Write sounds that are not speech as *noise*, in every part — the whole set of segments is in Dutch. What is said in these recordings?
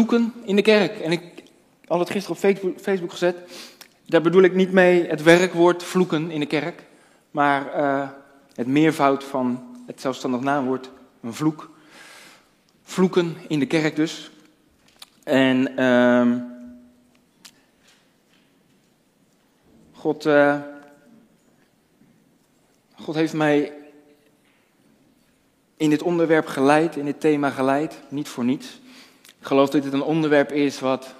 vloeken in de kerk. En ik had het gisteren op Facebook gezet. Daar bedoel ik niet mee het werkwoord vloeken in de kerk, maar uh, het meervoud van het zelfstandig naamwoord, een vloek. Vloeken in de kerk dus. En uh, God, uh, God heeft mij in dit onderwerp geleid, in dit thema geleid, niet voor niets. Ik geloof dat dit een onderwerp is wat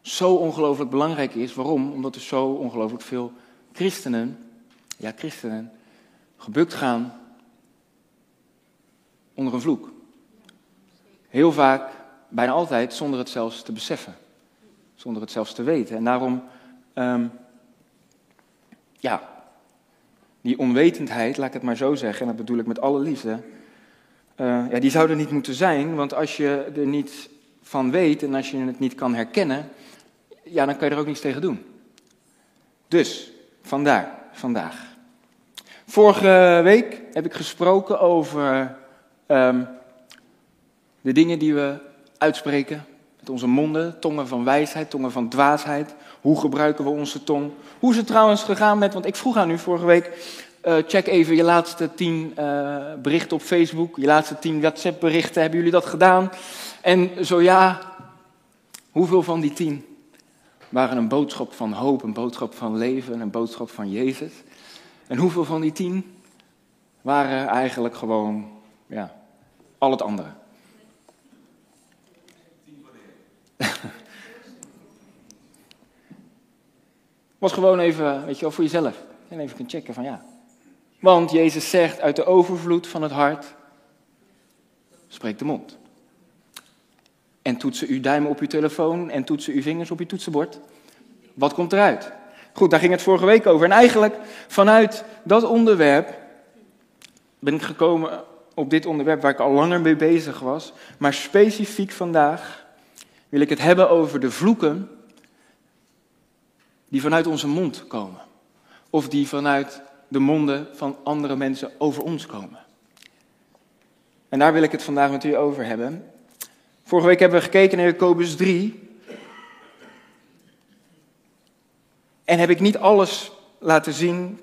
zo ongelooflijk belangrijk is. Waarom? Omdat er zo ongelooflijk veel christenen, ja christenen, gebukt gaan onder een vloek. Heel vaak, bijna altijd, zonder het zelfs te beseffen. Zonder het zelfs te weten. En daarom, um, ja, die onwetendheid, laat ik het maar zo zeggen, en dat bedoel ik met alle liefde, uh, ja, die zou er niet moeten zijn, want als je er niet van weet en als je het niet kan herkennen, ja, dan kan je er ook niets tegen doen. Dus, vandaar, vandaag. Vorige week heb ik gesproken over um, de dingen die we uitspreken met onze monden, tongen van wijsheid, tongen van dwaasheid. Hoe gebruiken we onze tong? Hoe is het trouwens gegaan met, want ik vroeg aan u vorige week, uh, check even je laatste tien uh, berichten op Facebook, je laatste tien WhatsApp berichten, hebben jullie dat gedaan? En zo ja, hoeveel van die tien waren een boodschap van hoop, een boodschap van leven, een boodschap van Jezus? En hoeveel van die tien waren eigenlijk gewoon, ja, al het andere? *laughs* Was gewoon even, weet je wel, voor jezelf. En even kunnen checken van ja. Want Jezus zegt, uit de overvloed van het hart spreekt de mond. En toetsen uw duimen op uw telefoon en toetsen uw vingers op uw toetsenbord. Wat komt eruit? Goed, daar ging het vorige week over. En eigenlijk vanuit dat onderwerp ben ik gekomen op dit onderwerp waar ik al langer mee bezig was. Maar specifiek vandaag wil ik het hebben over de vloeken die vanuit onze mond komen. Of die vanuit de monden van andere mensen over ons komen. En daar wil ik het vandaag met u over hebben. Vorige week hebben we gekeken naar Jacobus 3. En heb ik niet alles laten zien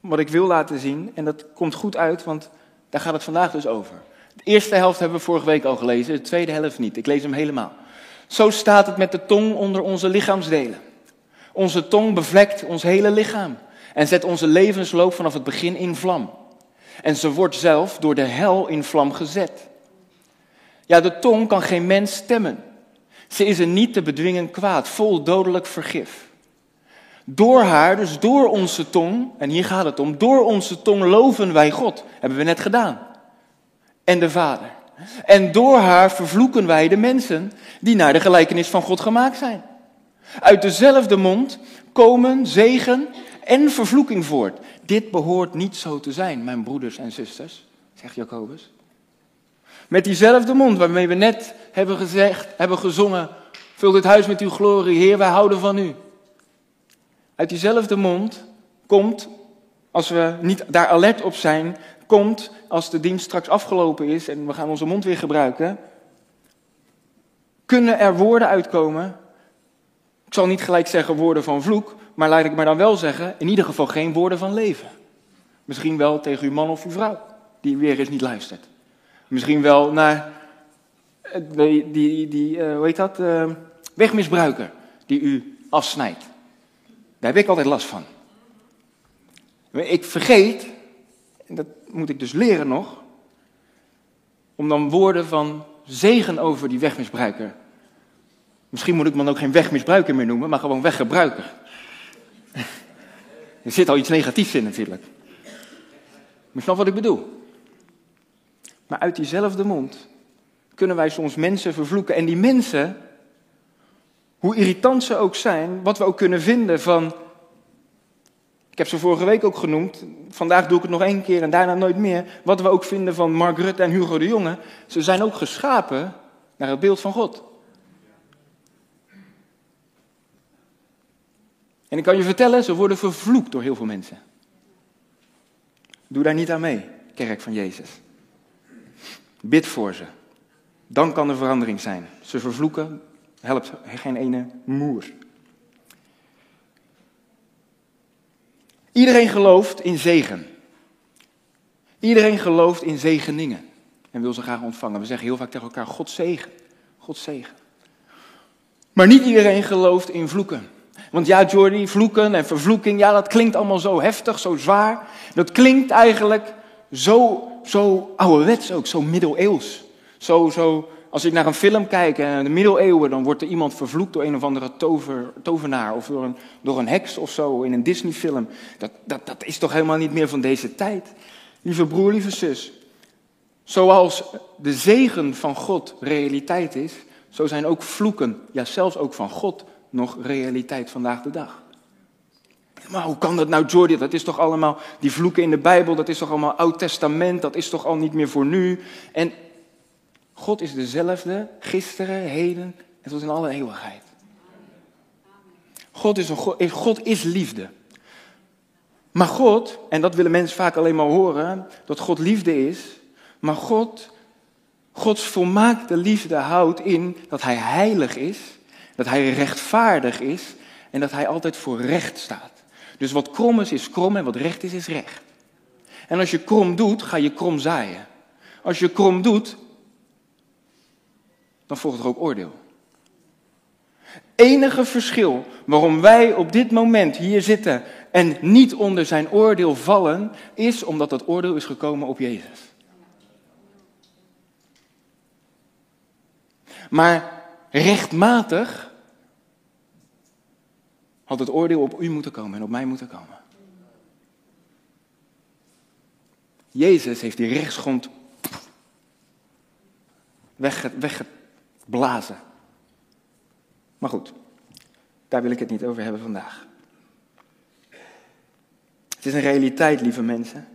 wat ik wil laten zien. En dat komt goed uit, want daar gaat het vandaag dus over. De eerste helft hebben we vorige week al gelezen, de tweede helft niet. Ik lees hem helemaal. Zo staat het met de tong onder onze lichaamsdelen. Onze tong bevlekt ons hele lichaam en zet onze levensloop vanaf het begin in vlam. En ze wordt zelf door de hel in vlam gezet. Ja, de tong kan geen mens stemmen. Ze is een niet te bedwingen kwaad, vol dodelijk vergif. Door haar, dus door onze tong, en hier gaat het om, door onze tong loven wij God. Hebben we net gedaan. En de Vader. En door haar vervloeken wij de mensen die naar de gelijkenis van God gemaakt zijn. Uit dezelfde mond komen zegen en vervloeking voort. Dit behoort niet zo te zijn, mijn broeders en zusters, zegt Jacobus. Met diezelfde mond waarmee we net hebben gezegd, hebben gezongen, vul dit huis met uw glorie, Heer, wij houden van u. Uit diezelfde mond komt, als we niet daar alert op zijn, komt als de dienst straks afgelopen is en we gaan onze mond weer gebruiken, kunnen er woorden uitkomen. Ik zal niet gelijk zeggen woorden van vloek, maar laat ik maar dan wel zeggen, in ieder geval geen woorden van leven. Misschien wel tegen uw man of uw vrouw, die weer eens niet luistert. Misschien wel naar eh, die, die, die uh, hoe heet dat, uh, wegmisbruiker die u afsnijdt. Daar heb ik altijd last van. Ik vergeet, en dat moet ik dus leren nog, om dan woorden van zegen over die wegmisbruiker. Misschien moet ik me dan ook geen wegmisbruiker meer noemen, maar gewoon weggebruiker. Er zit al iets negatiefs in natuurlijk. Maar snap wat ik bedoel? Maar uit diezelfde mond kunnen wij soms mensen vervloeken. En die mensen, hoe irritant ze ook zijn, wat we ook kunnen vinden van. Ik heb ze vorige week ook genoemd, vandaag doe ik het nog één keer en daarna nooit meer. Wat we ook vinden van Mark Rutte en Hugo de Jonge, ze zijn ook geschapen naar het beeld van God. En ik kan je vertellen, ze worden vervloekt door heel veel mensen. Doe daar niet aan mee, kerk van Jezus. Bid voor ze. Dan kan er verandering zijn. Ze vervloeken, helpt geen ene moer. Iedereen gelooft in zegen. Iedereen gelooft in zegeningen en wil ze graag ontvangen. We zeggen heel vaak tegen elkaar: God zegen, God zegen. Maar niet iedereen gelooft in vloeken. Want ja, Jordi, vloeken en vervloeking, ja, dat klinkt allemaal zo heftig, zo zwaar. Dat klinkt eigenlijk zo, zo ouderwets ook, zo middeleeuws. Zo, zo, als ik naar een film kijk en de middeleeuwen, dan wordt er iemand vervloekt door een of andere tover, tovenaar of door een, door een heks of zo in een Disney-film. Dat, dat, dat is toch helemaal niet meer van deze tijd. Lieve broer, lieve zus, zoals de zegen van God realiteit is, zo zijn ook vloeken, ja zelfs ook van God, nog realiteit vandaag de dag. Maar hoe kan dat nou, Jordi? Dat is toch allemaal, die vloeken in de Bijbel, dat is toch allemaal Oud Testament, dat is toch al niet meer voor nu? En God is dezelfde, gisteren, heden en tot in alle eeuwigheid. God is, een God, God is liefde. Maar God, en dat willen mensen vaak alleen maar horen, dat God liefde is, maar God, Gods volmaakte liefde houdt in dat Hij heilig is, dat Hij rechtvaardig is en dat Hij altijd voor recht staat. Dus wat krom is, is krom en wat recht is, is recht. En als je krom doet, ga je krom zaaien. Als je krom doet, dan volgt er ook oordeel. Enige verschil waarom wij op dit moment hier zitten en niet onder zijn oordeel vallen, is omdat dat oordeel is gekomen op Jezus. Maar rechtmatig had het oordeel op u moeten komen en op mij moeten komen. Jezus heeft die rechtsgrond weggeblazen. Maar goed, daar wil ik het niet over hebben vandaag. Het is een realiteit, lieve mensen,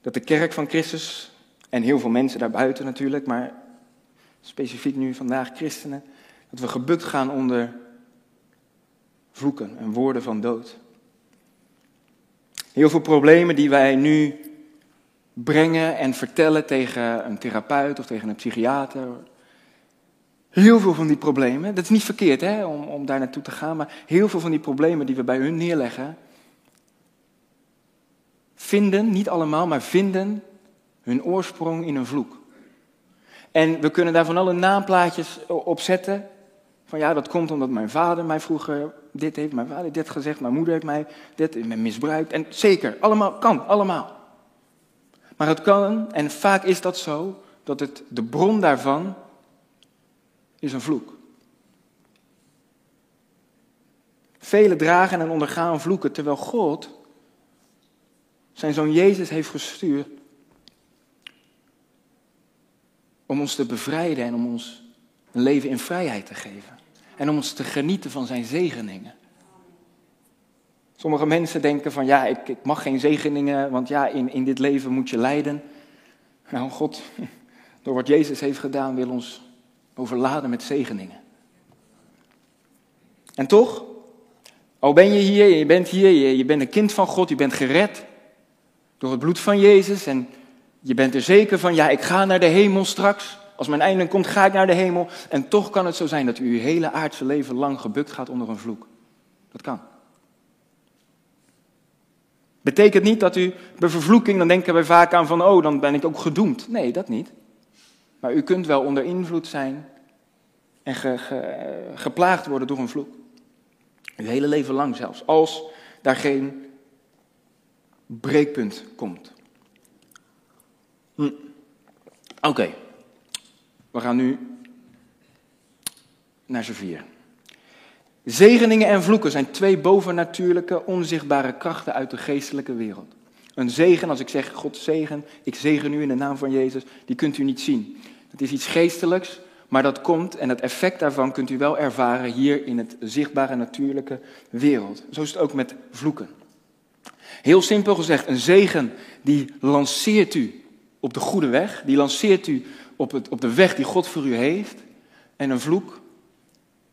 dat de kerk van Christus en heel veel mensen daarbuiten natuurlijk, maar specifiek nu vandaag christenen, dat we gebukt gaan onder vloeken en woorden van dood. Heel veel problemen die wij nu brengen en vertellen tegen een therapeut of tegen een psychiater. Heel veel van die problemen, dat is niet verkeerd hè, om, om daar naartoe te gaan, maar heel veel van die problemen die we bij hun neerleggen, vinden, niet allemaal, maar vinden hun oorsprong in een vloek. En we kunnen daar van alle naamplaatjes op zetten. Van ja, dat komt omdat mijn vader mij vroeger dit heeft, mijn vader dit gezegd, mijn moeder heeft mij dit misbruikt. En zeker, allemaal, kan, allemaal. Maar het kan, en vaak is dat zo, dat het, de bron daarvan is een vloek. Velen dragen en ondergaan vloeken, terwijl God zijn zoon Jezus heeft gestuurd om ons te bevrijden en om ons een leven in vrijheid te geven. En om ons te genieten van zijn zegeningen. Sommige mensen denken van ja, ik, ik mag geen zegeningen, want ja, in, in dit leven moet je lijden. Nou, God, *laughs* door wat Jezus heeft gedaan, wil ons overladen met zegeningen. En toch, al ben je hier, je bent hier, je, je bent een kind van God, je bent gered door het bloed van Jezus en je bent er zeker van, ja, ik ga naar de hemel straks. Als mijn einde komt, ga ik naar de hemel. En toch kan het zo zijn dat u uw hele aardse leven lang gebukt gaat onder een vloek. Dat kan. Betekent niet dat u bij vervloeking, dan denken wij vaak aan van, oh, dan ben ik ook gedoemd. Nee, dat niet. Maar u kunt wel onder invloed zijn en ge, geplaagd worden door een vloek. Uw hele leven lang zelfs, als daar geen breekpunt komt. Hm. Oké, we gaan nu naar z'n vier. Zegeningen en vloeken zijn twee bovennatuurlijke, onzichtbare krachten uit de geestelijke wereld. Een zegen, als ik zeg God zegen, ik zegen u in de naam van Jezus, die kunt u niet zien. Het is iets geestelijks, maar dat komt en het effect daarvan kunt u wel ervaren hier in het zichtbare natuurlijke wereld. Zo is het ook met vloeken. Heel simpel gezegd, een zegen die lanceert u op de goede weg, die lanceert u op, op de weg die God voor u heeft. En een vloek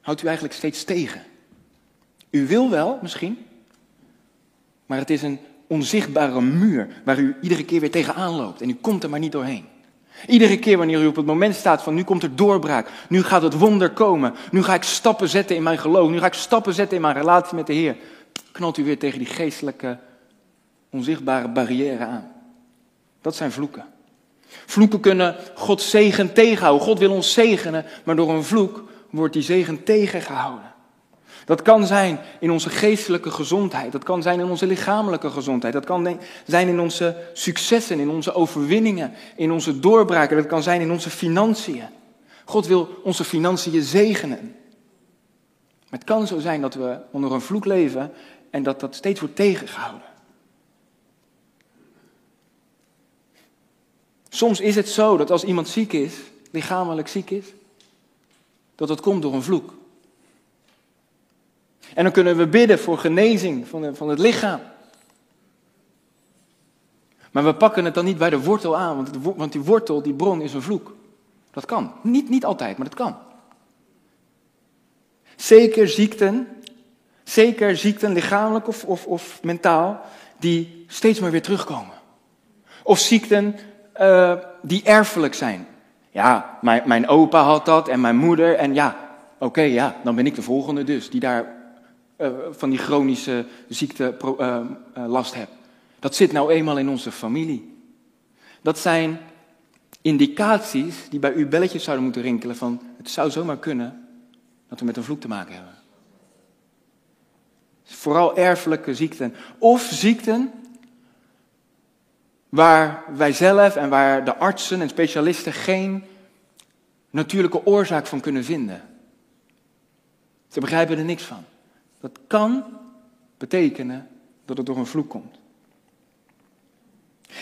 houdt u eigenlijk steeds tegen. U wil wel, misschien, maar het is een onzichtbare muur waar u iedere keer weer tegenaan loopt en u komt er maar niet doorheen. Iedere keer wanneer u op het moment staat van nu komt er doorbraak, nu gaat het wonder komen, nu ga ik stappen zetten in mijn geloof, nu ga ik stappen zetten in mijn relatie met de Heer, knalt u weer tegen die geestelijke, onzichtbare barrière aan. Dat zijn vloeken. Vloeken kunnen God zegen tegenhouden. God wil ons zegenen, maar door een vloek wordt die zegen tegengehouden. Dat kan zijn in onze geestelijke gezondheid. Dat kan zijn in onze lichamelijke gezondheid. Dat kan zijn in onze successen, in onze overwinningen, in onze doorbraken. Dat kan zijn in onze financiën. God wil onze financiën zegenen. Maar het kan zo zijn dat we onder een vloek leven en dat dat steeds wordt tegengehouden. Soms is het zo dat als iemand ziek is, lichamelijk ziek is, dat het komt door een vloek. En dan kunnen we bidden voor genezing van, van het lichaam. Maar we pakken het dan niet bij de wortel aan, want, want die wortel, die bron is een vloek. Dat kan. Niet, niet altijd, maar dat kan. Zeker ziekten, zeker ziekten, lichamelijk of, of, of mentaal, die steeds maar weer terugkomen. Of ziekten uh, die erfelijk zijn. Ja, mijn, mijn opa had dat en mijn moeder en ja, oké, ja, dan ben ik de volgende dus, die daar uh, van die chronische ziekte uh, last heb. Dat zit nou eenmaal in onze familie. Dat zijn indicaties die bij u belletjes zouden moeten rinkelen van het zou zomaar kunnen dat we met een vloek te maken hebben. Vooral erfelijke ziekten. Of ziekten waar wij zelf en waar de artsen en specialisten geen natuurlijke oorzaak van kunnen vinden. Ze begrijpen er niks van. Dat kan betekenen dat het door een vloek komt.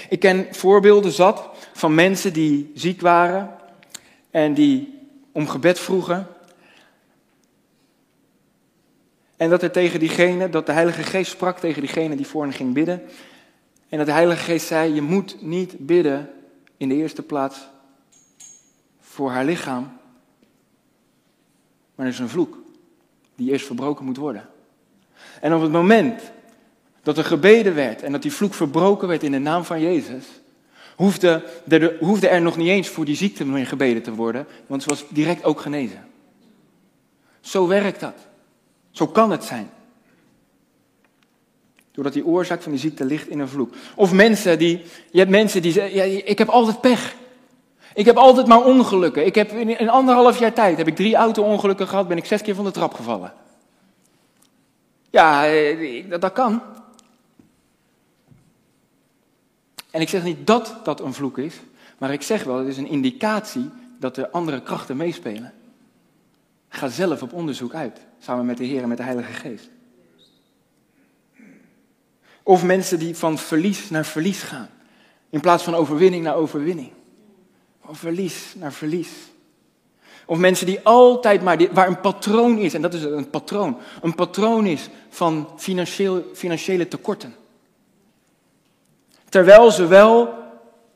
Ik ken voorbeelden zat van mensen die ziek waren en die om gebed vroegen. En dat er tegen diegene, dat de Heilige Geest sprak tegen diegene die voor hen ging bidden. En dat de Heilige Geest zei: Je moet niet bidden in de eerste plaats voor haar lichaam, maar er is een vloek die eerst verbroken moet worden. En op het moment dat er gebeden werd en dat die vloek verbroken werd in de naam van Jezus, hoefde er, hoefde er nog niet eens voor die ziekte meer gebeden te worden, want ze was direct ook genezen. Zo werkt dat. Zo kan het zijn. Doordat die oorzaak van die ziekte ligt in een vloek. Of mensen die, je hebt mensen die zeggen, ja, ik heb altijd pech. Ik heb altijd maar ongelukken. Ik heb in anderhalf jaar tijd heb ik drie auto-ongelukken gehad, ben ik zes keer van de trap gevallen. Ja, eh, dat, dat kan. En ik zeg niet dat dat een vloek is, maar ik zeg wel, het is een indicatie dat er andere krachten meespelen. Ga zelf op onderzoek uit, samen met de Heer en met de Heilige Geest. Of mensen die van verlies naar verlies gaan, in plaats van overwinning naar overwinning. Van verlies naar verlies. Of mensen die altijd maar, waar een patroon is, en dat is een patroon, een patroon is van financieel, financiële tekorten. Terwijl ze wel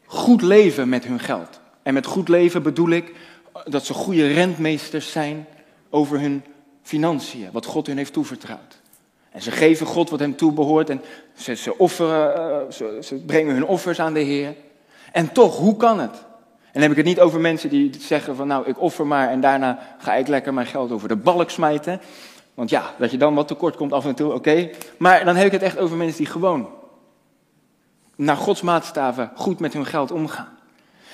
goed leven met hun geld. En met goed leven bedoel ik dat ze goede rentmeesters zijn over hun financiën, wat God hun heeft toevertrouwd. En ze geven God wat hem toebehoort en ze, ze, offeren, eh, ze, ze brengen hun offers aan de Heer. En toch, hoe kan het? En dan heb ik het niet over mensen die zeggen van nou, ik offer maar en daarna ga ik lekker mijn geld over de balk smijten. Want ja, dat je dan wat tekort komt af en toe, oké. Maar dan heb ik het echt over mensen die gewoon naar Gods maatstaven goed met hun geld omgaan.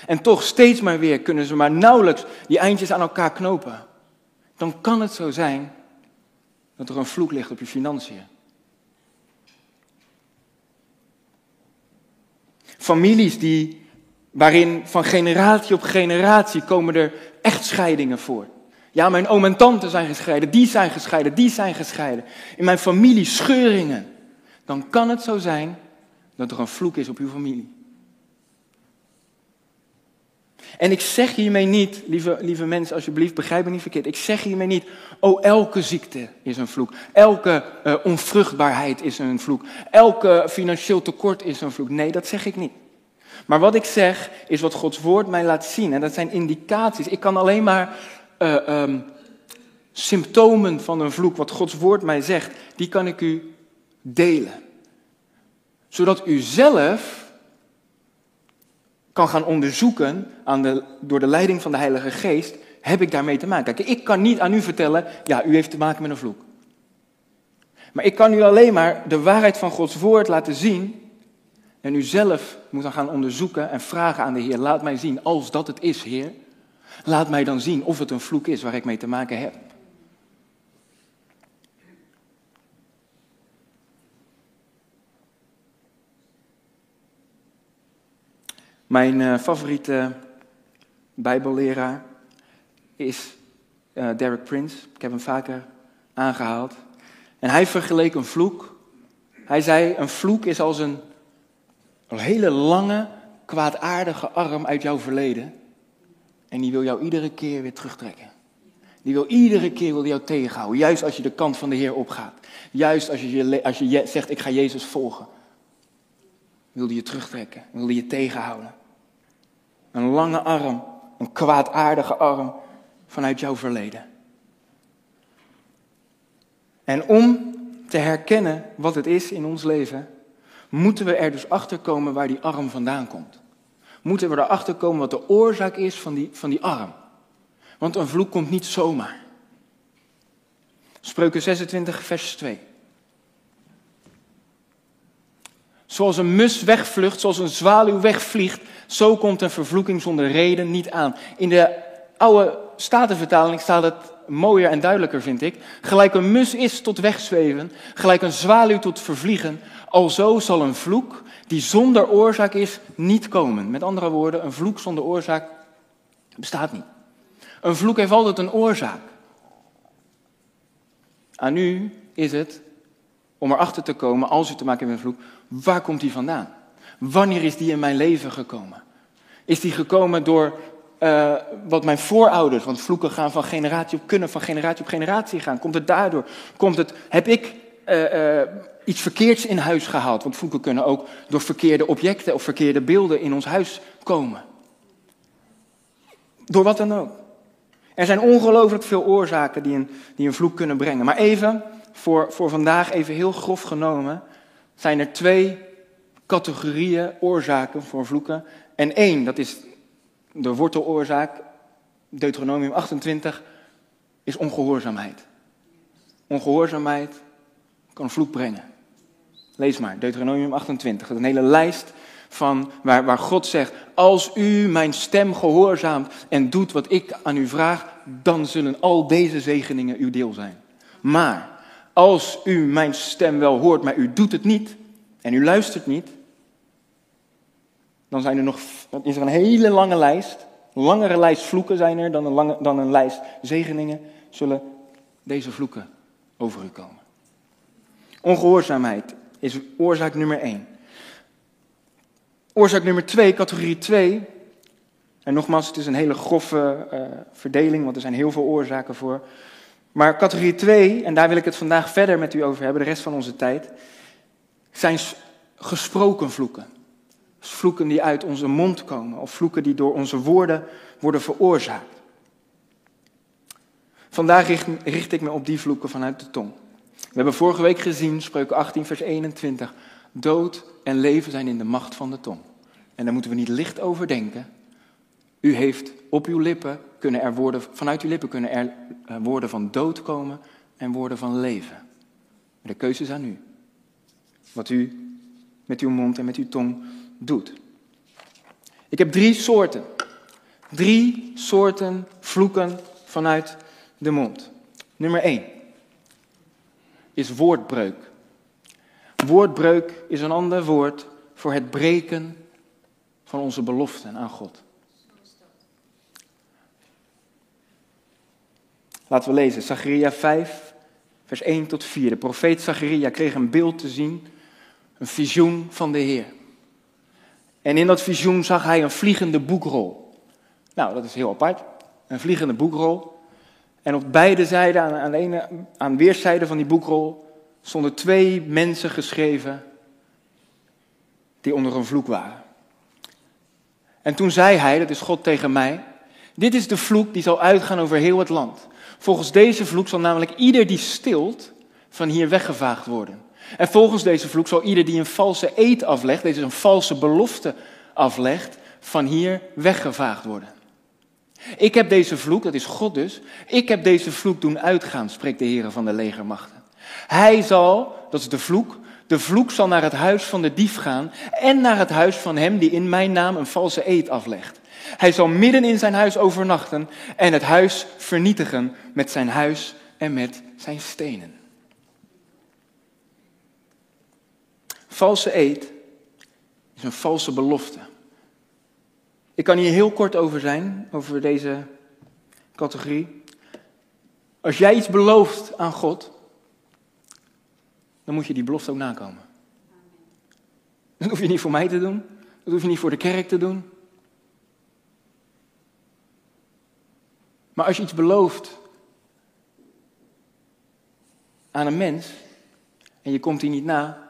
En toch steeds maar weer kunnen ze maar nauwelijks die eindjes aan elkaar knopen. Dan kan het zo zijn dat er een vloek ligt op je financiën. Families die, waarin van generatie op generatie komen er echtscheidingen voor. Ja, mijn oom en tante zijn gescheiden, die zijn gescheiden, die zijn gescheiden. In mijn familie scheuringen. Dan kan het zo zijn dat er een vloek is op uw familie. En ik zeg hiermee niet, lieve, lieve mensen, alsjeblieft, begrijp me niet verkeerd. Ik zeg hiermee niet, oh, elke ziekte is een vloek. Elke uh, onvruchtbaarheid is een vloek. Elke financieel tekort is een vloek. Nee, dat zeg ik niet. Maar wat ik zeg, is wat Gods woord mij laat zien. En dat zijn indicaties. Ik kan alleen maar uh, um, symptomen van een vloek, wat Gods woord mij zegt, die kan ik u delen. Zodat u zelf kan gaan onderzoeken aan de, door de leiding van de Heilige Geest, heb ik daarmee te maken. Kijk, ik kan niet aan u vertellen, ja, u heeft te maken met een vloek. Maar ik kan u alleen maar de waarheid van Gods woord laten zien. En u zelf moet dan gaan onderzoeken en vragen aan de Heer, laat mij zien, als dat het is, Heer. Laat mij dan zien of het een vloek is waar ik mee te maken heb. Mijn uh, favoriete Bijbelleraar is uh, Derek Prince. Ik heb hem vaker aangehaald. En hij vergeleek een vloek. Hij zei: Een vloek is als een, een hele lange, kwaadaardige arm uit jouw verleden. En die wil jou iedere keer weer terugtrekken. Die wil iedere keer wil jou tegenhouden. Juist als je de kant van de Heer opgaat. Juist als je, als je zegt: Ik ga Jezus volgen. Wilde je terugtrekken, wilde je tegenhouden. Een lange arm, een kwaadaardige arm vanuit jouw verleden. En om te herkennen wat het is in ons leven, moeten we er dus achter komen waar die arm vandaan komt. Moeten we erachter komen wat de oorzaak is van die, van die arm. Want een vloek komt niet zomaar. Spreuken 26, vers 2. Zoals een mus wegvlucht, zoals een zwaluw wegvliegt, zo komt een vervloeking zonder reden niet aan. In de oude statenvertaling staat het mooier en duidelijker, vind ik. Gelijk een mus is tot wegzweven, gelijk een zwaluw tot vervliegen, alzo zal een vloek die zonder oorzaak is niet komen. Met andere woorden, een vloek zonder oorzaak bestaat niet. Een vloek heeft altijd een oorzaak. Aan u is het om erachter te komen, als u te maken heeft met een vloek, waar komt die vandaan? Wanneer is die in mijn leven gekomen? Is die gekomen door uh, wat mijn voorouders, want vloeken gaan van generatie op, kunnen van generatie op generatie gaan. Komt het daardoor? Komt het, heb ik uh, uh, iets verkeerds in huis gehaald? Want vloeken kunnen ook door verkeerde objecten of verkeerde beelden in ons huis komen. Door wat dan ook. Er zijn ongelooflijk veel oorzaken die een, die een vloek kunnen brengen. Maar even, voor, voor vandaag, even heel grof genomen, zijn er twee categorieën oorzaken voor vloeken. En één, dat is de worteloorzaak, Deuteronomium 28, is ongehoorzaamheid. Ongehoorzaamheid kan vloek brengen. Lees maar, Deuteronomium 28. Dat is een hele lijst van waar, waar God zegt, als u mijn stem gehoorzaamt en doet wat ik aan u vraag, dan zullen al deze zegeningen uw deel zijn. Maar als u mijn stem wel hoort, maar u doet het niet en u luistert niet, dan zijn er nog, is er een hele lange lijst. Langere lijst vloeken zijn er dan een, lange, dan een lijst zegeningen. Zullen deze vloeken over u komen. Ongehoorzaamheid is oorzaak nummer één. Oorzaak nummer twee, categorie 2. En nogmaals, het is een hele grove uh, verdeling, want er zijn heel veel oorzaken voor. Maar categorie 2, en daar wil ik het vandaag verder met u over hebben, de rest van onze tijd, zijn gesproken vloeken. Vloeken die uit onze mond komen of vloeken die door onze woorden worden veroorzaakt. Vandaag richt, richt ik me op die vloeken vanuit de tong. We hebben vorige week gezien, spreuken 18, vers 21. Dood en leven zijn in de macht van de tong. En daar moeten we niet licht over denken. U heeft op uw lippen kunnen er woorden, vanuit uw lippen kunnen er eh, woorden van dood komen en woorden van leven. Maar de keuze is aan u. Wat u met uw mond en met uw tong doet. Ik heb drie soorten. Drie soorten vloeken vanuit de mond. Nummer één is woordbreuk. Woordbreuk is een ander woord voor het breken van onze beloften aan God. Laten we lezen, Zacharia 5, vers 1 tot 4. De profeet Zacharia kreeg een beeld te zien, een visioen van de Heer. En in dat visioen zag hij een vliegende boekrol. Nou, dat is heel apart. Een vliegende boekrol. En op beide zijden, aan, aan weerszijden van die boekrol, stonden twee mensen geschreven die onder een vloek waren. En toen zei hij, dat is God tegen mij, dit is de vloek die zal uitgaan over heel het land. Volgens deze vloek zal namelijk ieder die stilt van hier weggevaagd worden. En volgens deze vloek zal ieder die een valse eed aflegt, deze een valse belofte aflegt, van hier weggevaagd worden. Ik heb deze vloek, dat is God dus, ik heb deze vloek doen uitgaan, spreekt de Heer van de legermachten. Hij zal, dat is de vloek, de vloek zal naar het huis van de dief gaan en naar het huis van hem die in mijn naam een valse eed aflegt. Hij zal midden in zijn huis overnachten en het huis vernietigen met zijn huis en met zijn stenen. Valse eed is een valse belofte. Ik kan hier heel kort over zijn, over deze categorie. Als jij iets belooft aan God, dan moet je die belofte ook nakomen. Dat hoef je niet voor mij te doen, dat hoef je niet voor de kerk te doen. Maar als je iets belooft aan een mens en je komt die niet na,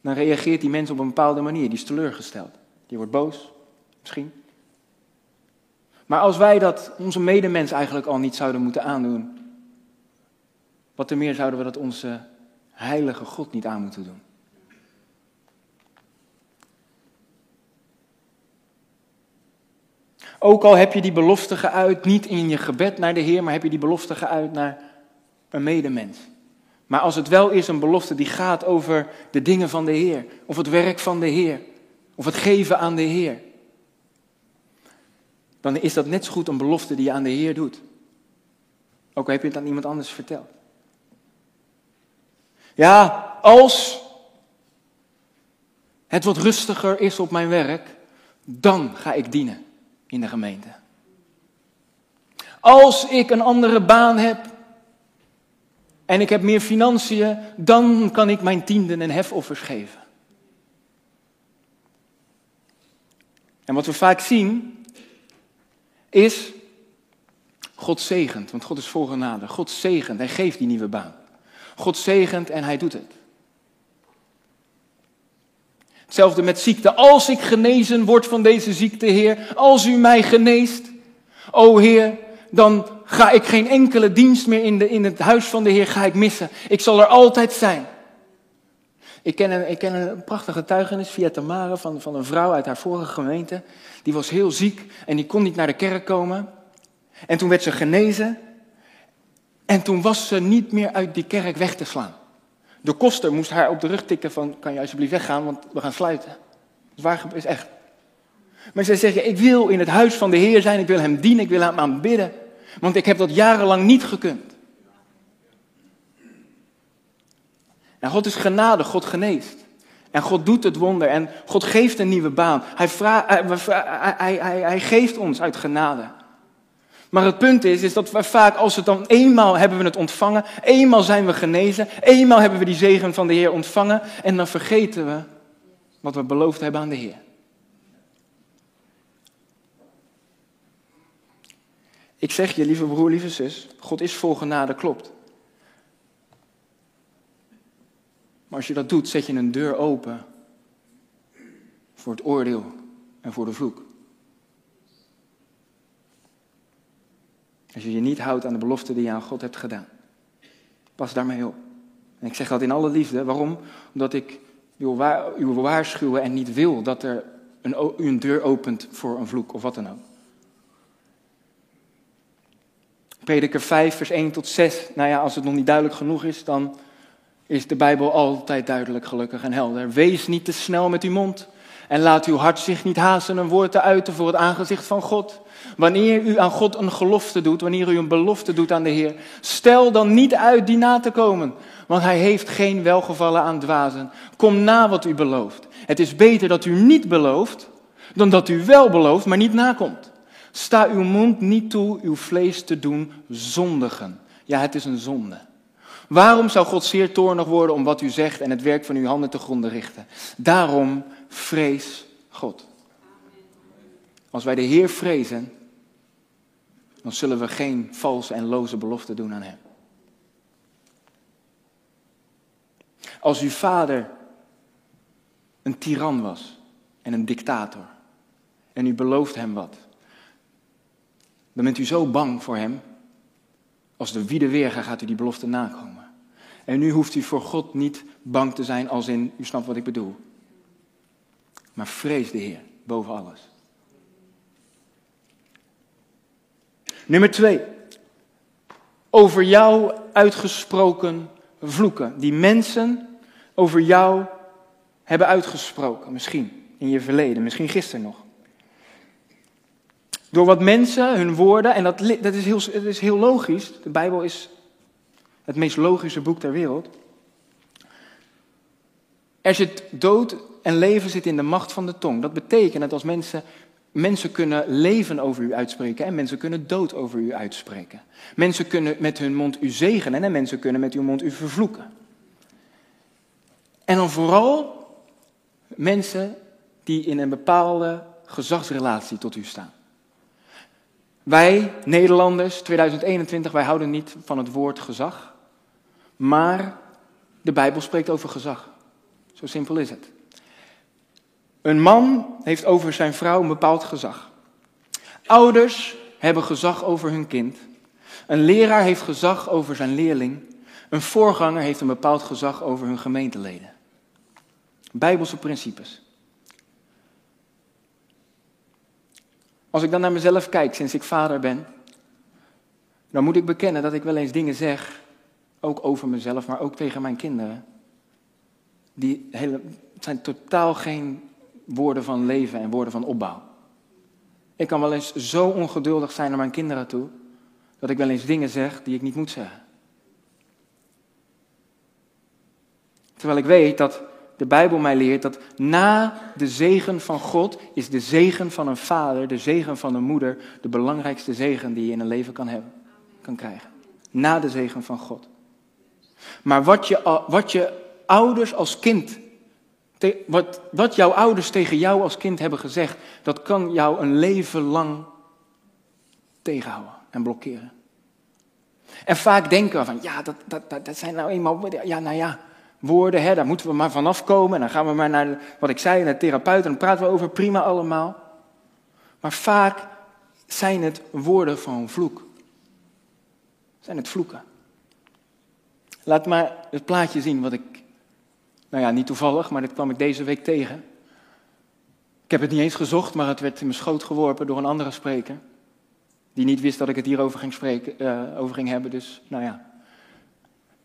dan reageert die mens op een bepaalde manier. Die is teleurgesteld. Die wordt boos, misschien. Maar als wij dat onze medemens eigenlijk al niet zouden moeten aandoen, wat te meer zouden we dat onze heilige God niet aan moeten doen? Ook al heb je die belofte geuit, niet in je gebed naar de Heer, maar heb je die belofte geuit naar een medemens. Maar als het wel is een belofte die gaat over de dingen van de Heer, of het werk van de Heer, of het geven aan de Heer, dan is dat net zo goed een belofte die je aan de Heer doet. Ook al heb je het aan iemand anders verteld. Ja, als het wat rustiger is op mijn werk, dan ga ik dienen in de gemeente. Als ik een andere baan heb en ik heb meer financiën, dan kan ik mijn tienden en hefoffers geven. En wat we vaak zien, is God zegent, want God is vol genade. God zegent, hij geeft die nieuwe baan. God zegent en hij doet het. Hetzelfde met ziekte. Als ik genezen word van deze ziekte, Heer, als u mij geneest, o Heer, dan ga ik geen enkele dienst meer in, de, in het huis van de Heer ga ik missen. Ik zal er altijd zijn. Ik ken een, ik ken een prachtige getuigenis via Tamara van, van een vrouw uit haar vorige gemeente. Die was heel ziek en die kon niet naar de kerk komen. En toen werd ze genezen. En toen was ze niet meer uit die kerk weg te slaan. De koster moest haar op de rug tikken van, kan je alsjeblieft weggaan, want we gaan sluiten. Is, waar, is echt. Maar zij zeggen, ik wil in het huis van de Heer zijn, ik wil hem dienen, ik wil hem aanbidden. Want ik heb dat jarenlang niet gekund. En God is genade, God geneest. En God doet het wonder en God geeft een nieuwe baan. Hij, hij, hij, hij, geeft ons uit genade. Maar het punt is, is dat we vaak, als het dan eenmaal hebben we het ontvangen, eenmaal zijn we genezen, eenmaal hebben we die zegen van de Heer ontvangen en dan vergeten we wat we beloofd hebben aan de Heer. Ik zeg je, lieve broer, lieve zus, God is vol genade, klopt. Maar als je dat doet, zet je een deur open voor het oordeel en voor de vloek. Als je je niet houdt aan de belofte die je aan God hebt gedaan. Pas daarmee op. En ik zeg dat in alle liefde. Waarom? Omdat ik u wil waarschuwen en niet wil dat er een, een deur opent voor een vloek of wat dan ook. Prediker 5, vers 1 tot 6. Nou ja, als het nog niet duidelijk genoeg is, dan is de Bijbel altijd duidelijk, gelukkig en helder. Wees niet te snel met uw mond. En laat uw hart zich niet haasten een woord te uiten voor het aangezicht van God. Wanneer u aan God een gelofte doet, wanneer u een belofte doet aan de Heer, stel dan niet uit die na te komen. Want hij heeft geen welgevallen aan dwazen. Kom na wat u belooft. Het is beter dat u niet belooft, dan dat u wel belooft, maar niet nakomt. Sta uw mond niet toe uw vlees te doen zondigen. Ja, het is een zonde. Waarom zou God zeer toornig worden om wat u zegt en het werk van uw handen te gronden richten? Daarom vrees God. Als wij de Heer vrezen, dan zullen we geen valse en loze belofte doen aan Hem. Als uw vader een tiran was en een dictator en u belooft hem wat, dan bent u zo bang voor hem. Als de wie de weer gaat u die belofte nakomen. En nu hoeft u voor God niet bang te zijn als in, u snapt wat ik bedoel. Maar vrees de Heer boven alles. Nummer twee. Over jou uitgesproken vloeken. Die mensen over jou hebben uitgesproken. Misschien in je verleden, misschien gisteren nog. Door wat mensen, hun woorden, en dat, dat is, heel, is heel logisch. De Bijbel is het meest logische boek ter wereld. Er zit dood en leven zit in de macht van de tong. Dat betekent dat als mensen, mensen kunnen leven over u uitspreken en mensen kunnen dood over u uitspreken. Mensen kunnen met hun mond u zegenen en mensen kunnen met uw mond u vervloeken. En dan vooral mensen die in een bepaalde gezagsrelatie tot u staan. Wij, Nederlanders, 2021, wij houden niet van het woord gezag. Maar de Bijbel spreekt over gezag. Zo simpel is het. Een man heeft over zijn vrouw een bepaald gezag. Ouders hebben gezag over hun kind. Een leraar heeft gezag over zijn leerling. Een voorganger heeft een bepaald gezag over hun gemeenteleden. Bijbelse principes. Als ik dan naar mezelf kijk sinds ik vader ben, dan moet ik bekennen dat ik wel eens dingen zeg, ook over mezelf, maar ook tegen mijn kinderen. Die zijn totaal geen woorden van leven en woorden van opbouw. Ik kan wel eens zo ongeduldig zijn naar mijn kinderen toe, dat ik wel eens dingen zeg die ik niet moet zeggen. Terwijl ik weet dat de Bijbel mij leert dat na de zegen van God is de zegen van een vader, de zegen van een moeder, de belangrijkste zegen die je in een leven kan hebben, kan krijgen. Na de zegen van God. Maar wat je, wat je ouders als kind, wat, wat jouw ouders tegen jou als kind hebben gezegd, dat kan jou een leven lang tegenhouden en blokkeren. En vaak denken we van, ja, dat, dat, dat, zijn nou eenmaal, ja, nou ja, woorden, hè, daar moeten we maar vanaf komen. En dan gaan we maar naar, wat ik zei, naar de therapeut en dan praten we over, prima allemaal. Maar vaak zijn het woorden van vloek. Zijn het vloeken. Laat maar het plaatje zien wat ik, nou ja, niet toevallig, maar dit kwam ik deze week tegen. Ik heb het niet eens gezocht, maar het werd in mijn schoot geworpen door een andere spreker. Die niet wist dat ik het hierover ging, spreken, uh, over ging hebben, dus nou ja.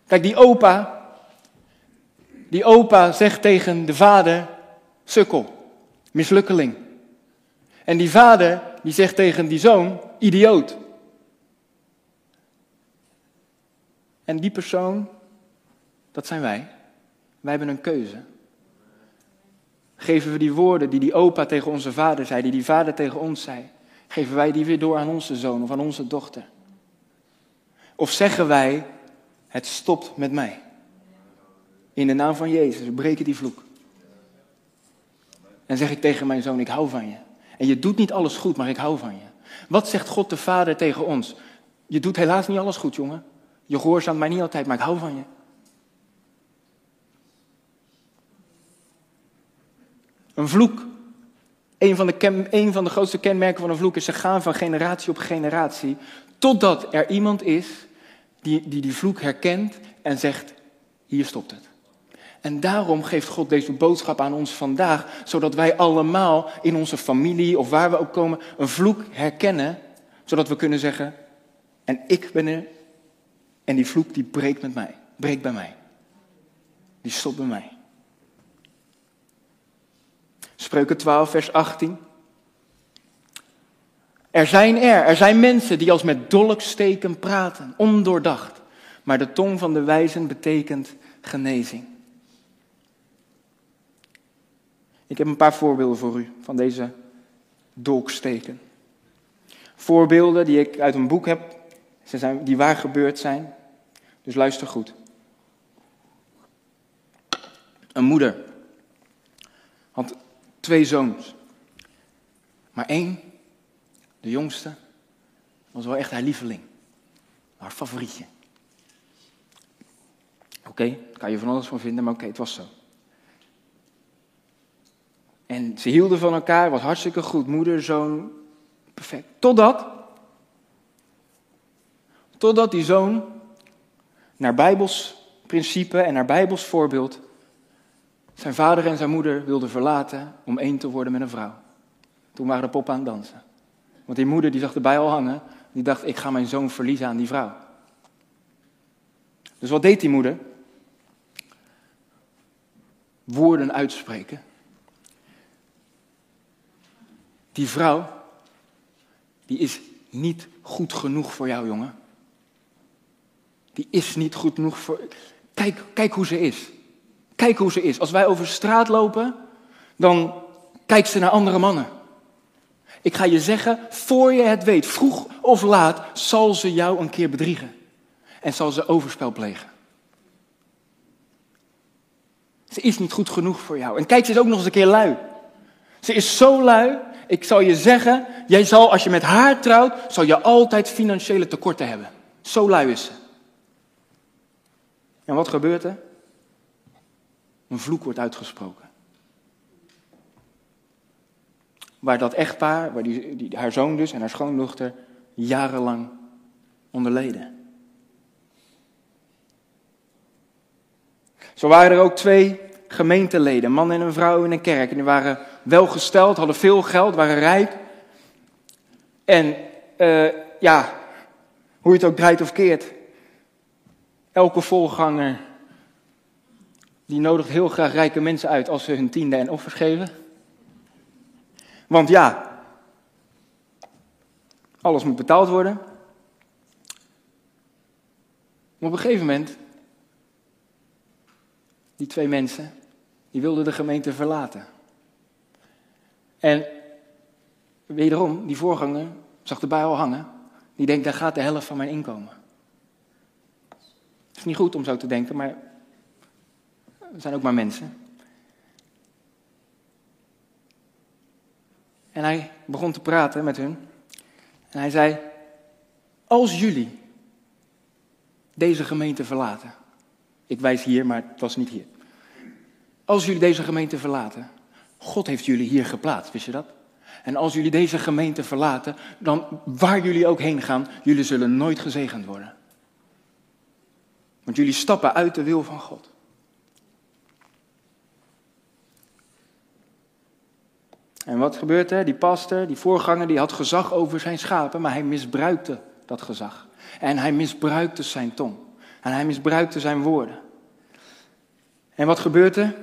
Kijk, die opa, die opa zegt tegen de vader, sukkel, mislukkeling. En die vader, die zegt tegen die zoon, idioot. En die persoon, dat zijn wij. Wij hebben een keuze. Geven we die woorden die die opa tegen onze vader zei, die die vader tegen ons zei, geven wij die weer door aan onze zoon of aan onze dochter? Of zeggen wij, het stopt met mij? In de naam van Jezus, breken die vloek. En zeg ik tegen mijn zoon, ik hou van je. En je doet niet alles goed, maar ik hou van je. Wat zegt God de Vader tegen ons? Je doet helaas niet alles goed, jongen. Je gehoorzaamt mij niet altijd, maar ik hou van je. Een vloek. Een van, de een van de grootste kenmerken van een vloek is ze gaan van generatie op generatie. Totdat er iemand is die, die die vloek herkent en zegt: Hier stopt het. En daarom geeft God deze boodschap aan ons vandaag, zodat wij allemaal in onze familie of waar we ook komen een vloek herkennen, zodat we kunnen zeggen, en ik ben er, en die vloek die breekt met mij, breekt bij mij. Die stopt bij mij. Spreuken 12, vers 18. Er zijn er, er zijn mensen die als met dolksteken praten, ondoordacht. Maar de tong van de wijzen betekent genezing. Ik heb een paar voorbeelden voor u van deze dolksteken. Voorbeelden die ik uit een boek heb, ze zijn, die waar gebeurd zijn. Dus luister goed. Een moeder had twee zoons. Maar één, de jongste, was wel echt haar lieveling. Haar favorietje. Oké, kan je van alles van vinden, maar oké, het was zo. En ze hielden van elkaar, was hartstikke goed. Moeder, zoon, perfect. Totdat, totdat die zoon naar Bijbels principe en naar Bijbels voorbeeld zijn vader en zijn moeder wilden verlaten om één te worden met een vrouw. Toen waren de poppen aan het dansen. Want die moeder die zag erbij al hangen, Die dacht, ik ga mijn zoon verliezen aan die vrouw. Dus wat deed die moeder? Woorden uitspreken. Die vrouw, die is niet goed genoeg voor jou, jongen. Die is niet goed genoeg voor. Kijk, kijk hoe ze is. Kijk hoe ze is. Als wij over straat lopen, dan kijkt ze naar andere mannen. Ik ga je zeggen, voor je het weet, vroeg of laat, zal ze jou een keer bedriegen. En zal ze overspel plegen. Ze is niet goed genoeg voor jou. En kijk, ze is ook nog eens een keer lui. Ze is zo lui, ik zal je zeggen, jij zal als je met haar trouwt, zal je altijd financiële tekorten hebben. Zo lui is ze. En wat gebeurt er? Een vloek wordt uitgesproken. Waar dat echtpaar, waar die, die, haar zoon dus en haar schoondochter jarenlang onderleden. Zo waren er ook twee gemeenteleden, een man en een vrouw in een kerk. En die waren welgesteld, hadden veel geld, waren rijk. En uh, ja, hoe je het ook draait of keert. Elke volganger die nodigt heel graag rijke mensen uit als ze hun tiende en offers geven. Want ja, alles moet betaald worden. Maar op een gegeven moment, die twee mensen, die wilden de gemeente verlaten. En wederom, die voorganger zag erbij al hangen. Die denkt, daar gaat de helft van mijn inkomen. Het is niet goed om zo te denken, maar we zijn ook maar mensen. En hij begon te praten met hun. En hij zei: Als jullie deze gemeente verlaten. Ik wijs hier, maar het was niet hier. Als jullie deze gemeente verlaten. God heeft jullie hier geplaatst, wist je dat? En als jullie deze gemeente verlaten, dan waar jullie ook heen gaan, jullie zullen nooit gezegend worden. Want jullie stappen uit de wil van God. En wat gebeurt er? Die pastor, die voorganger, die had gezag over zijn schapen, maar hij misbruikte dat gezag. En hij misbruikte zijn tong. En hij misbruikte zijn woorden. En wat gebeurt er?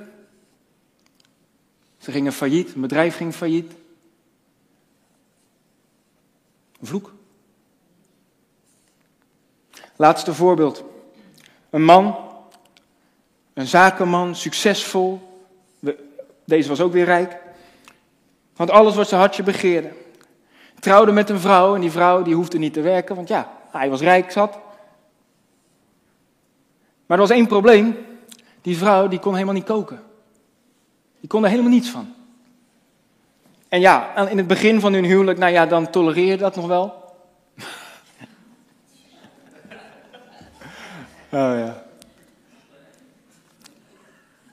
Ze gingen failliet, een bedrijf ging failliet. Vloek. Laatste voorbeeld. Een man, een zakenman, succesvol. Deze was ook weer rijk. Want alles wat zijn hartje begeerde. Trouwde met een vrouw en die vrouw die hoefde niet te werken, want ja, hij was rijk zat. Maar er was één probleem. Die vrouw die kon helemaal niet koken. Die kon er helemaal niets van. En ja, in het begin van hun huwelijk, nou ja, dan tolereer je dat nog wel. *laughs* oh ja.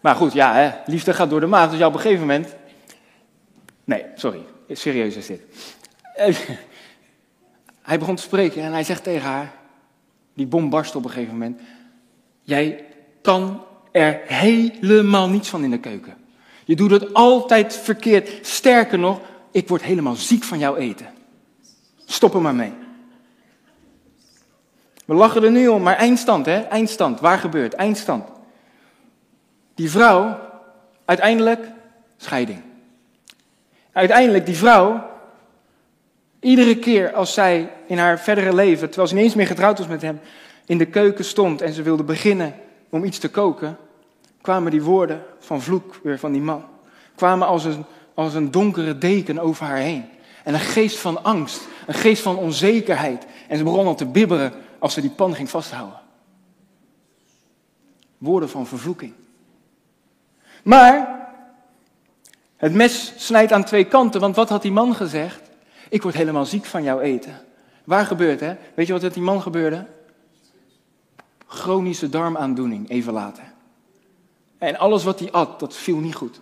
Maar goed, ja, hè, liefde gaat door de maag. Dus ja, op een gegeven moment Nee, sorry. Serieus is dit. *laughs* Hij begon te spreken en hij zegt tegen haar, die bom barst op een gegeven moment, jij kan er helemaal niets van in de keuken. Je doet het altijd verkeerd. Sterker nog, ik word helemaal ziek van jouw eten. Stop er maar mee. We lachen er nu om, maar eindstand, hè? Eindstand. Waar gebeurt? Eindstand. Die vrouw, uiteindelijk scheiding. Uiteindelijk, die vrouw, iedere keer als zij in haar verdere leven, terwijl ze niet eens meer getrouwd was met hem, in de keuken stond en ze wilde beginnen om iets te koken, kwamen die woorden van vloek weer van die man. Kwamen als een, als een donkere deken over haar heen. En een geest van angst, een geest van onzekerheid. En ze begon al te bibberen als ze die pan ging vasthouden. Woorden van vervloeking. Maar het mes snijdt aan twee kanten, want wat had die man gezegd? Ik word helemaal ziek van jouw eten. Waar gebeurt hè? Weet je wat met die man gebeurde? Chronische darmaandoening, even later. En alles wat hij at, dat viel niet goed.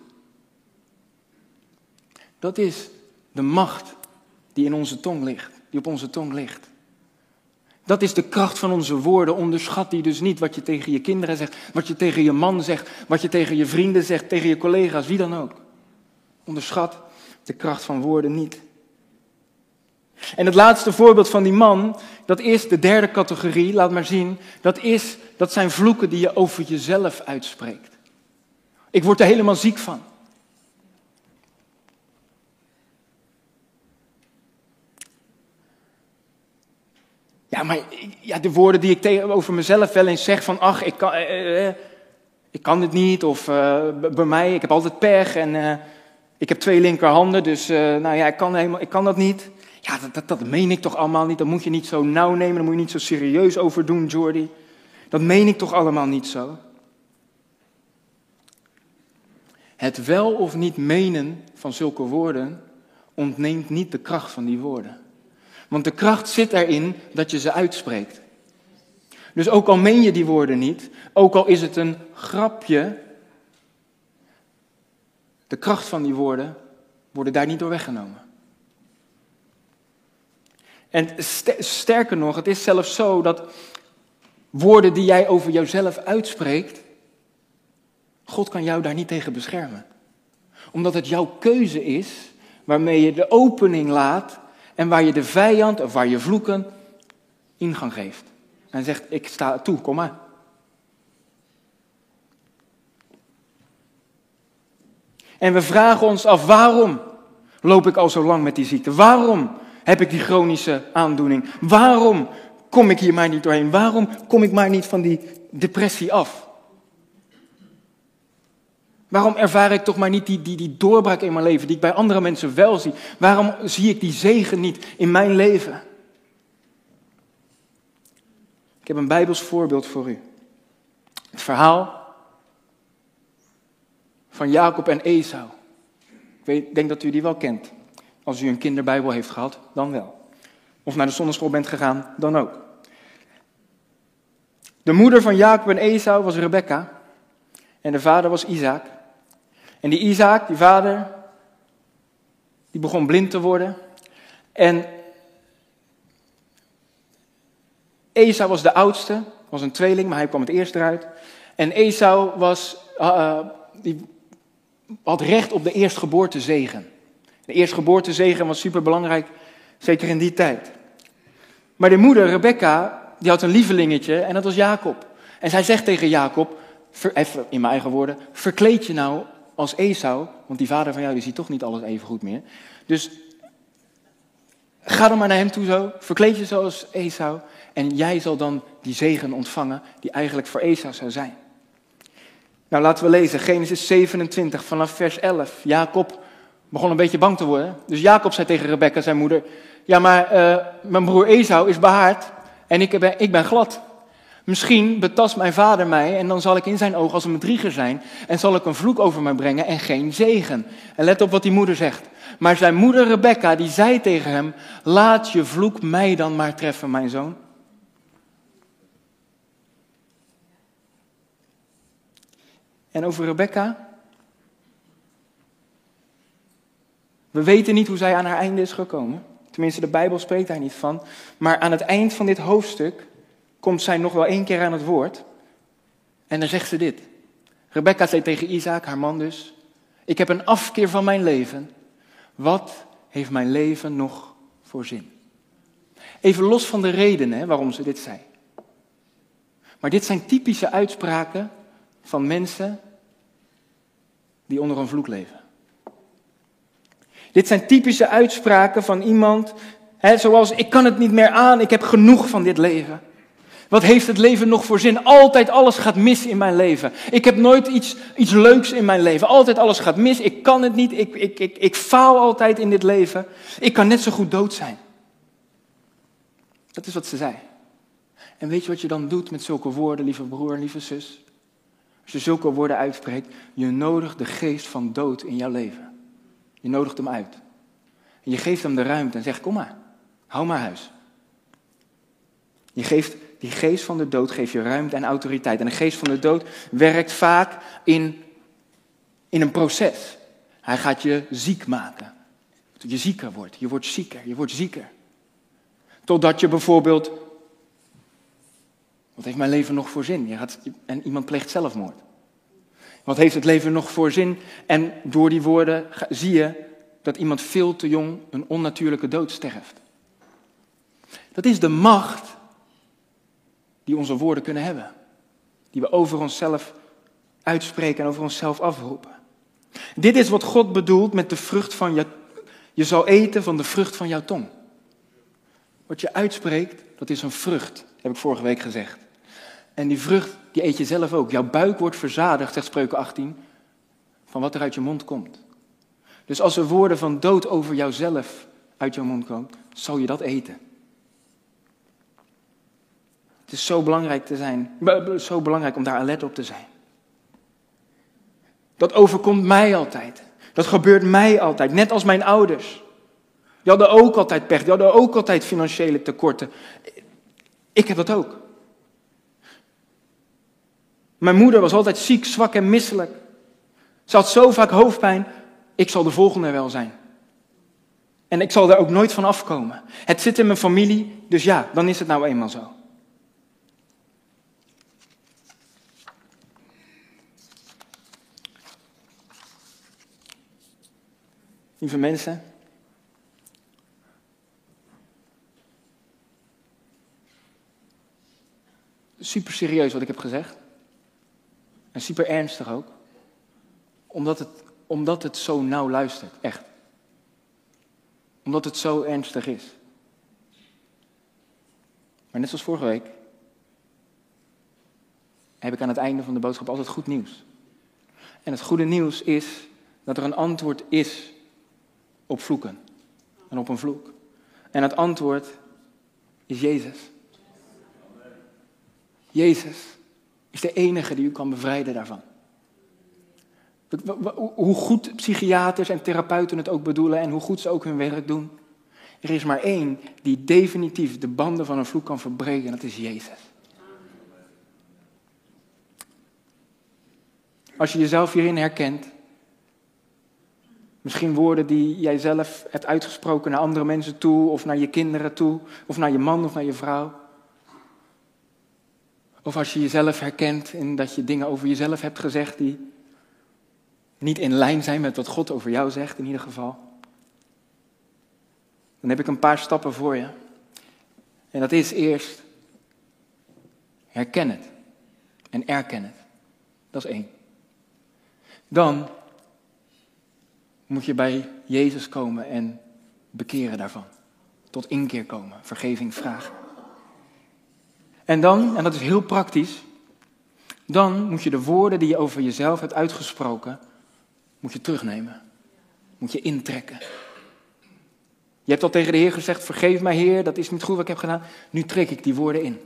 Dat is de macht die in onze tong ligt, die op onze tong ligt. Dat is de kracht van onze woorden. Onderschat die dus niet wat je tegen je kinderen zegt, wat je tegen je man zegt, wat je tegen je vrienden zegt, tegen je collega's, wie dan ook. Onderschat de kracht van woorden niet. En het laatste voorbeeld van die man, dat is de derde categorie, laat maar zien, dat is, dat zijn vloeken die je over jezelf uitspreekt. Ik word er helemaal ziek van. Ja, maar ja, de woorden die ik tegenover mezelf wel eens zeg van, ach, ik kan, eh, eh, ik kan dit niet, of bij mij, ik heb altijd pech en ik heb twee linkerhanden, dus uh, nou ja, ik kan, helemaal, ik kan dat niet. Ja, dat, dat, dat meen ik toch allemaal niet, dat moet je niet zo nauw nemen, daar moet je niet zo serieus over doen, Jordi. Dat meen ik toch allemaal niet zo. Het wel of niet menen van zulke woorden ontneemt niet de kracht van die woorden. Want de kracht zit erin dat je ze uitspreekt. Dus ook al meen je die woorden niet, ook al is het een grapje, de kracht van die woorden worden daar niet door weggenomen. En sterker nog, het is zelfs zo dat woorden die jij over jouzelf uitspreekt, God kan jou daar niet tegen beschermen. Omdat het jouw keuze is waarmee je de opening laat en waar je de vijand of waar je vloeken ingang geeft. En zegt, ik sta toe, kom maar. En we vragen ons af, waarom loop ik al zo lang met die ziekte? Waarom heb ik die chronische aandoening? Waarom kom ik hier maar niet doorheen? Waarom kom ik maar niet van die depressie af? Waarom ervaar ik toch maar niet die, die, die doorbraak in mijn leven die ik bij andere mensen wel zie? Waarom zie ik die zegen niet in mijn leven? Ik heb een Bijbels voorbeeld voor u. Het verhaal van Jacob en Esau. Ik weet, denk dat u die wel kent. Als u een kinderbijbel heeft gehad, dan wel. Of naar de zonneschool bent gegaan, dan ook. De moeder van Jacob en Esau was Rebecca. En de vader was Isaac. En die Isaac, die vader, die begon blind te worden. En Esau was de oudste, was een tweeling, maar hij kwam het eerst eruit. En Esau was, uh, die had recht op de eerstgeboortezegen. De eerstgeboortezegen was superbelangrijk, zeker in die tijd. Maar de moeder, Rebecca, die had een lievelingetje en dat was Jacob. En zij zegt tegen Jacob, even in mijn eigen woorden, verkleed je nou als Esau, want die vader van jou die ziet toch niet alles even goed meer. Dus ga dan maar naar hem toe zo, verkleed je zoals Esau en jij zal dan die zegen ontvangen die eigenlijk voor Esau zou zijn. Nou, laten we lezen Genesis 27 vanaf vers 11. Jacob begon een beetje bang te worden. Dus Jacob zei tegen Rebecca, zijn moeder, ja maar uh, mijn broer Esau is behaard en ik ben, ik ben glad. Misschien betast mijn vader mij en dan zal ik in zijn ogen als een bedrieger zijn en zal ik een vloek over mij brengen en geen zegen. En let op wat die moeder zegt. Maar zijn moeder Rebecca die zei tegen hem, laat je vloek mij dan maar treffen, mijn zoon. En over Rebecca. We weten niet hoe zij aan haar einde is gekomen. Tenminste, de Bijbel spreekt daar niet van. Maar aan het eind van dit hoofdstuk komt zij nog wel één keer aan het woord. En dan zegt ze dit. Rebecca zei tegen Isaac, haar man dus: Ik heb een afkeer van mijn leven. Wat heeft mijn leven nog voor zin? Even los van de redenen waarom ze dit zei. Maar dit zijn typische uitspraken van mensen die onder een vloek leven. Dit zijn typische uitspraken van iemand, hè, zoals ik kan het niet meer aan, ik heb genoeg van dit leven. Wat heeft het leven nog voor zin? Altijd alles gaat mis in mijn leven. Ik heb nooit iets, iets leuks in mijn leven. Altijd alles gaat mis. Ik kan het niet. Ik, ik, ik, ik faal altijd in dit leven. Ik kan net zo goed dood zijn. Dat is wat ze zei. En weet je wat je dan doet met zulke woorden, lieve broer, lieve zus? Als je zulke woorden uitspreekt, je nodigt de geest van dood in jouw leven. Je nodigt hem uit. En je geeft hem de ruimte en zegt, kom maar, hou maar huis. Je geeft die geest van de dood, geef je ruimte en autoriteit. En de geest van de dood werkt vaak in, in een proces. Hij gaat je ziek maken. Je zieker wordt. Je wordt zieker, je wordt zieker. Totdat je bijvoorbeeld wat heeft mijn leven nog voor zin? Je gaat, en iemand pleegt zelfmoord. Wat heeft het leven nog voor zin? En door die woorden zie je dat iemand veel te jong een onnatuurlijke dood sterft. Dat is de macht die onze woorden kunnen hebben. Die we over onszelf uitspreken en over onszelf afroepen. Dit is wat God bedoelt met de vrucht van je. Je zal eten van de vrucht van jouw tong. Wat je uitspreekt, dat is een vrucht, heb ik vorige week gezegd. En die vrucht, die eet je zelf ook. Jouw buik wordt verzadigd, zegt Spreuken 18, van wat er uit je mond komt. Dus als er woorden van dood over jouzelf uit jouw mond komen, zal je dat eten. Het is zo belangrijk, te zijn, zo belangrijk om daar alert op te zijn. Dat overkomt mij altijd. Dat gebeurt mij altijd, net als mijn ouders. Die hadden ook altijd pech, die hadden ook altijd financiële tekorten. Ik heb dat ook. Mijn moeder was altijd ziek, zwak en misselijk. Ze had zo vaak hoofdpijn, ik zal de volgende wel zijn. En ik zal daar ook nooit van afkomen. Het zit in mijn familie, dus ja, dan is het nou eenmaal zo. Lieve mensen. Super serieus wat ik heb gezegd. En super ernstig ook. Omdat het, omdat het zo nauw luistert, echt. Omdat het zo ernstig is. Maar net zoals vorige week heb ik aan het einde van de boodschap altijd goed nieuws. En het goede nieuws is dat er een antwoord is op vloeken en op een vloek. En het antwoord is Jezus. Jezus is de enige die u kan bevrijden daarvan. Hoe goed psychiaters en therapeuten het ook bedoelen en hoe goed ze ook hun werk doen. Er is maar één die definitief de banden van een vloek kan verbreken en dat is Jezus. Als je jezelf hierin herkent, Misschien woorden die jij zelf hebt uitgesproken naar andere mensen toe, of naar je kinderen toe, of naar je man of naar je vrouw. Of als je jezelf herkent in dat je dingen over jezelf hebt gezegd die niet in lijn zijn met wat God over jou zegt, in ieder geval. Dan heb ik een paar stappen voor je. En dat is eerst, herken het en erken het. Dat is één. Dan moet je bij Jezus komen en bekeren daarvan. Tot inkeer komen, vergeving vragen. En dan, en dat is heel praktisch, dan moet je de woorden die je over jezelf hebt uitgesproken, moet je terugnemen. Moet je intrekken. Je hebt al tegen de Heer gezegd, vergeef mij Heer, dat is niet goed wat ik heb gedaan. Nu trek ik die woorden in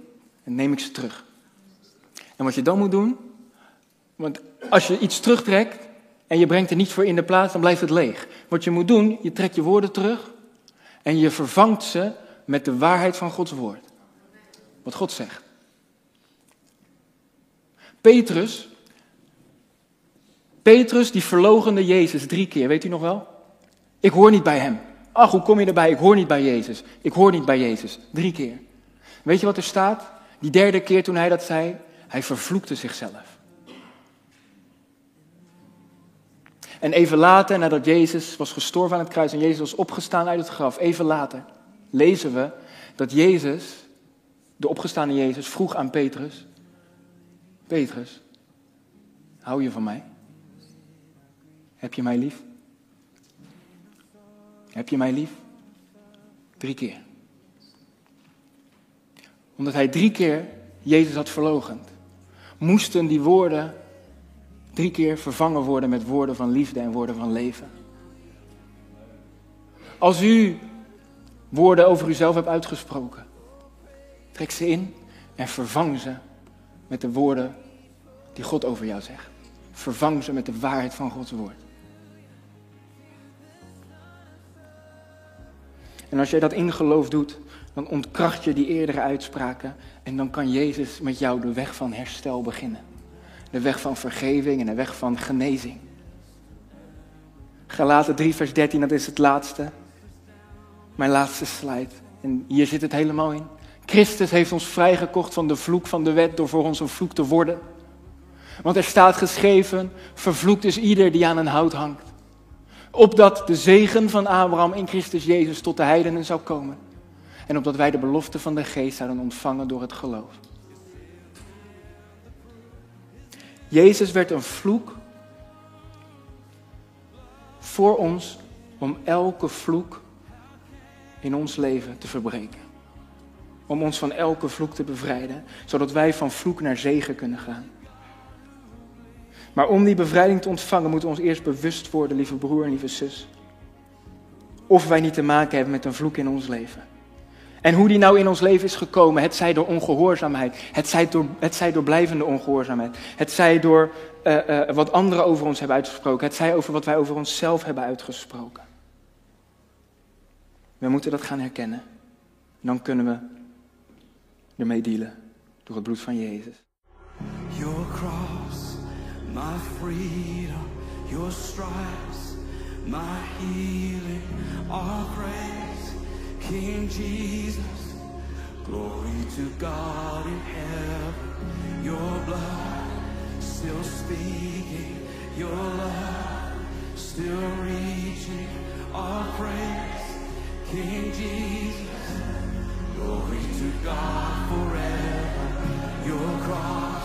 en neem ik ze terug. En wat je dan moet doen, want als je iets terugtrekt, en je brengt er niet voor in de plaats, dan blijft het leeg. Wat je moet doen, je trekt je woorden terug en je vervangt ze met de waarheid van Gods woord. Wat God zegt. Petrus, Petrus die verlogende Jezus drie keer, weet u nog wel? Ik hoor niet bij hem. Ach, hoe kom je erbij? Ik hoor niet bij Jezus. Ik hoor niet bij Jezus. Drie keer. Weet je wat er staat? Die derde keer toen hij dat zei, hij vervloekte zichzelf. En even later, nadat Jezus was gestorven aan het kruis en Jezus was opgestaan uit het graf, even later lezen we dat Jezus, de opgestaande Jezus, vroeg aan Petrus: Petrus, hou je van mij? Heb je mij lief? Heb je mij lief? Drie keer. Omdat hij drie keer Jezus had verlogend, moesten die woorden drie keer vervangen worden met woorden van liefde en woorden van leven. Als u woorden over uzelf hebt uitgesproken, trek ze in en vervang ze met de woorden die God over jou zegt. Vervang ze met de waarheid van Gods woord. En als jij dat in geloof doet, dan ontkracht je die eerdere uitspraken en dan kan Jezus met jou de weg van herstel beginnen. De weg van vergeving en de weg van genezing. Galaten 3, vers 13, dat is het laatste. Mijn laatste slide. En hier zit het helemaal in. Christus heeft ons vrijgekocht van de vloek van de wet door voor ons een vloek te worden. Want er staat geschreven, vervloekt is ieder die aan een hout hangt. Opdat de zegen van Abraham in Christus Jezus tot de heidenen zou komen. en opdat wij de belofte van de geest zouden ontvangen door het geloof. Jezus werd een vloek voor ons om elke vloek in ons leven te verbreken. Om ons van elke vloek te bevrijden, zodat wij van vloek naar zegen kunnen gaan. Maar om die bevrijding te ontvangen, moeten we ons eerst bewust worden, lieve broer en lieve zus, of wij niet te maken hebben met een vloek in ons leven. En hoe die nou in ons leven is gekomen, het zij door ongehoorzaamheid, het zij door, het zij door blijvende ongehoorzaamheid, het zij door uh, uh, wat anderen over ons hebben uitgesproken, het zij over wat wij over onszelf hebben uitgesproken. We moeten dat gaan herkennen. Dan kunnen we ermee dealen door het bloed van Jezus. Your cross, my freedom, your stripes, my healing, our praise, King Jesus. Glory to God in heaven, your blood still speaking, your love still reaching, our praise, King Jesus. Glory to God forever. Your cross.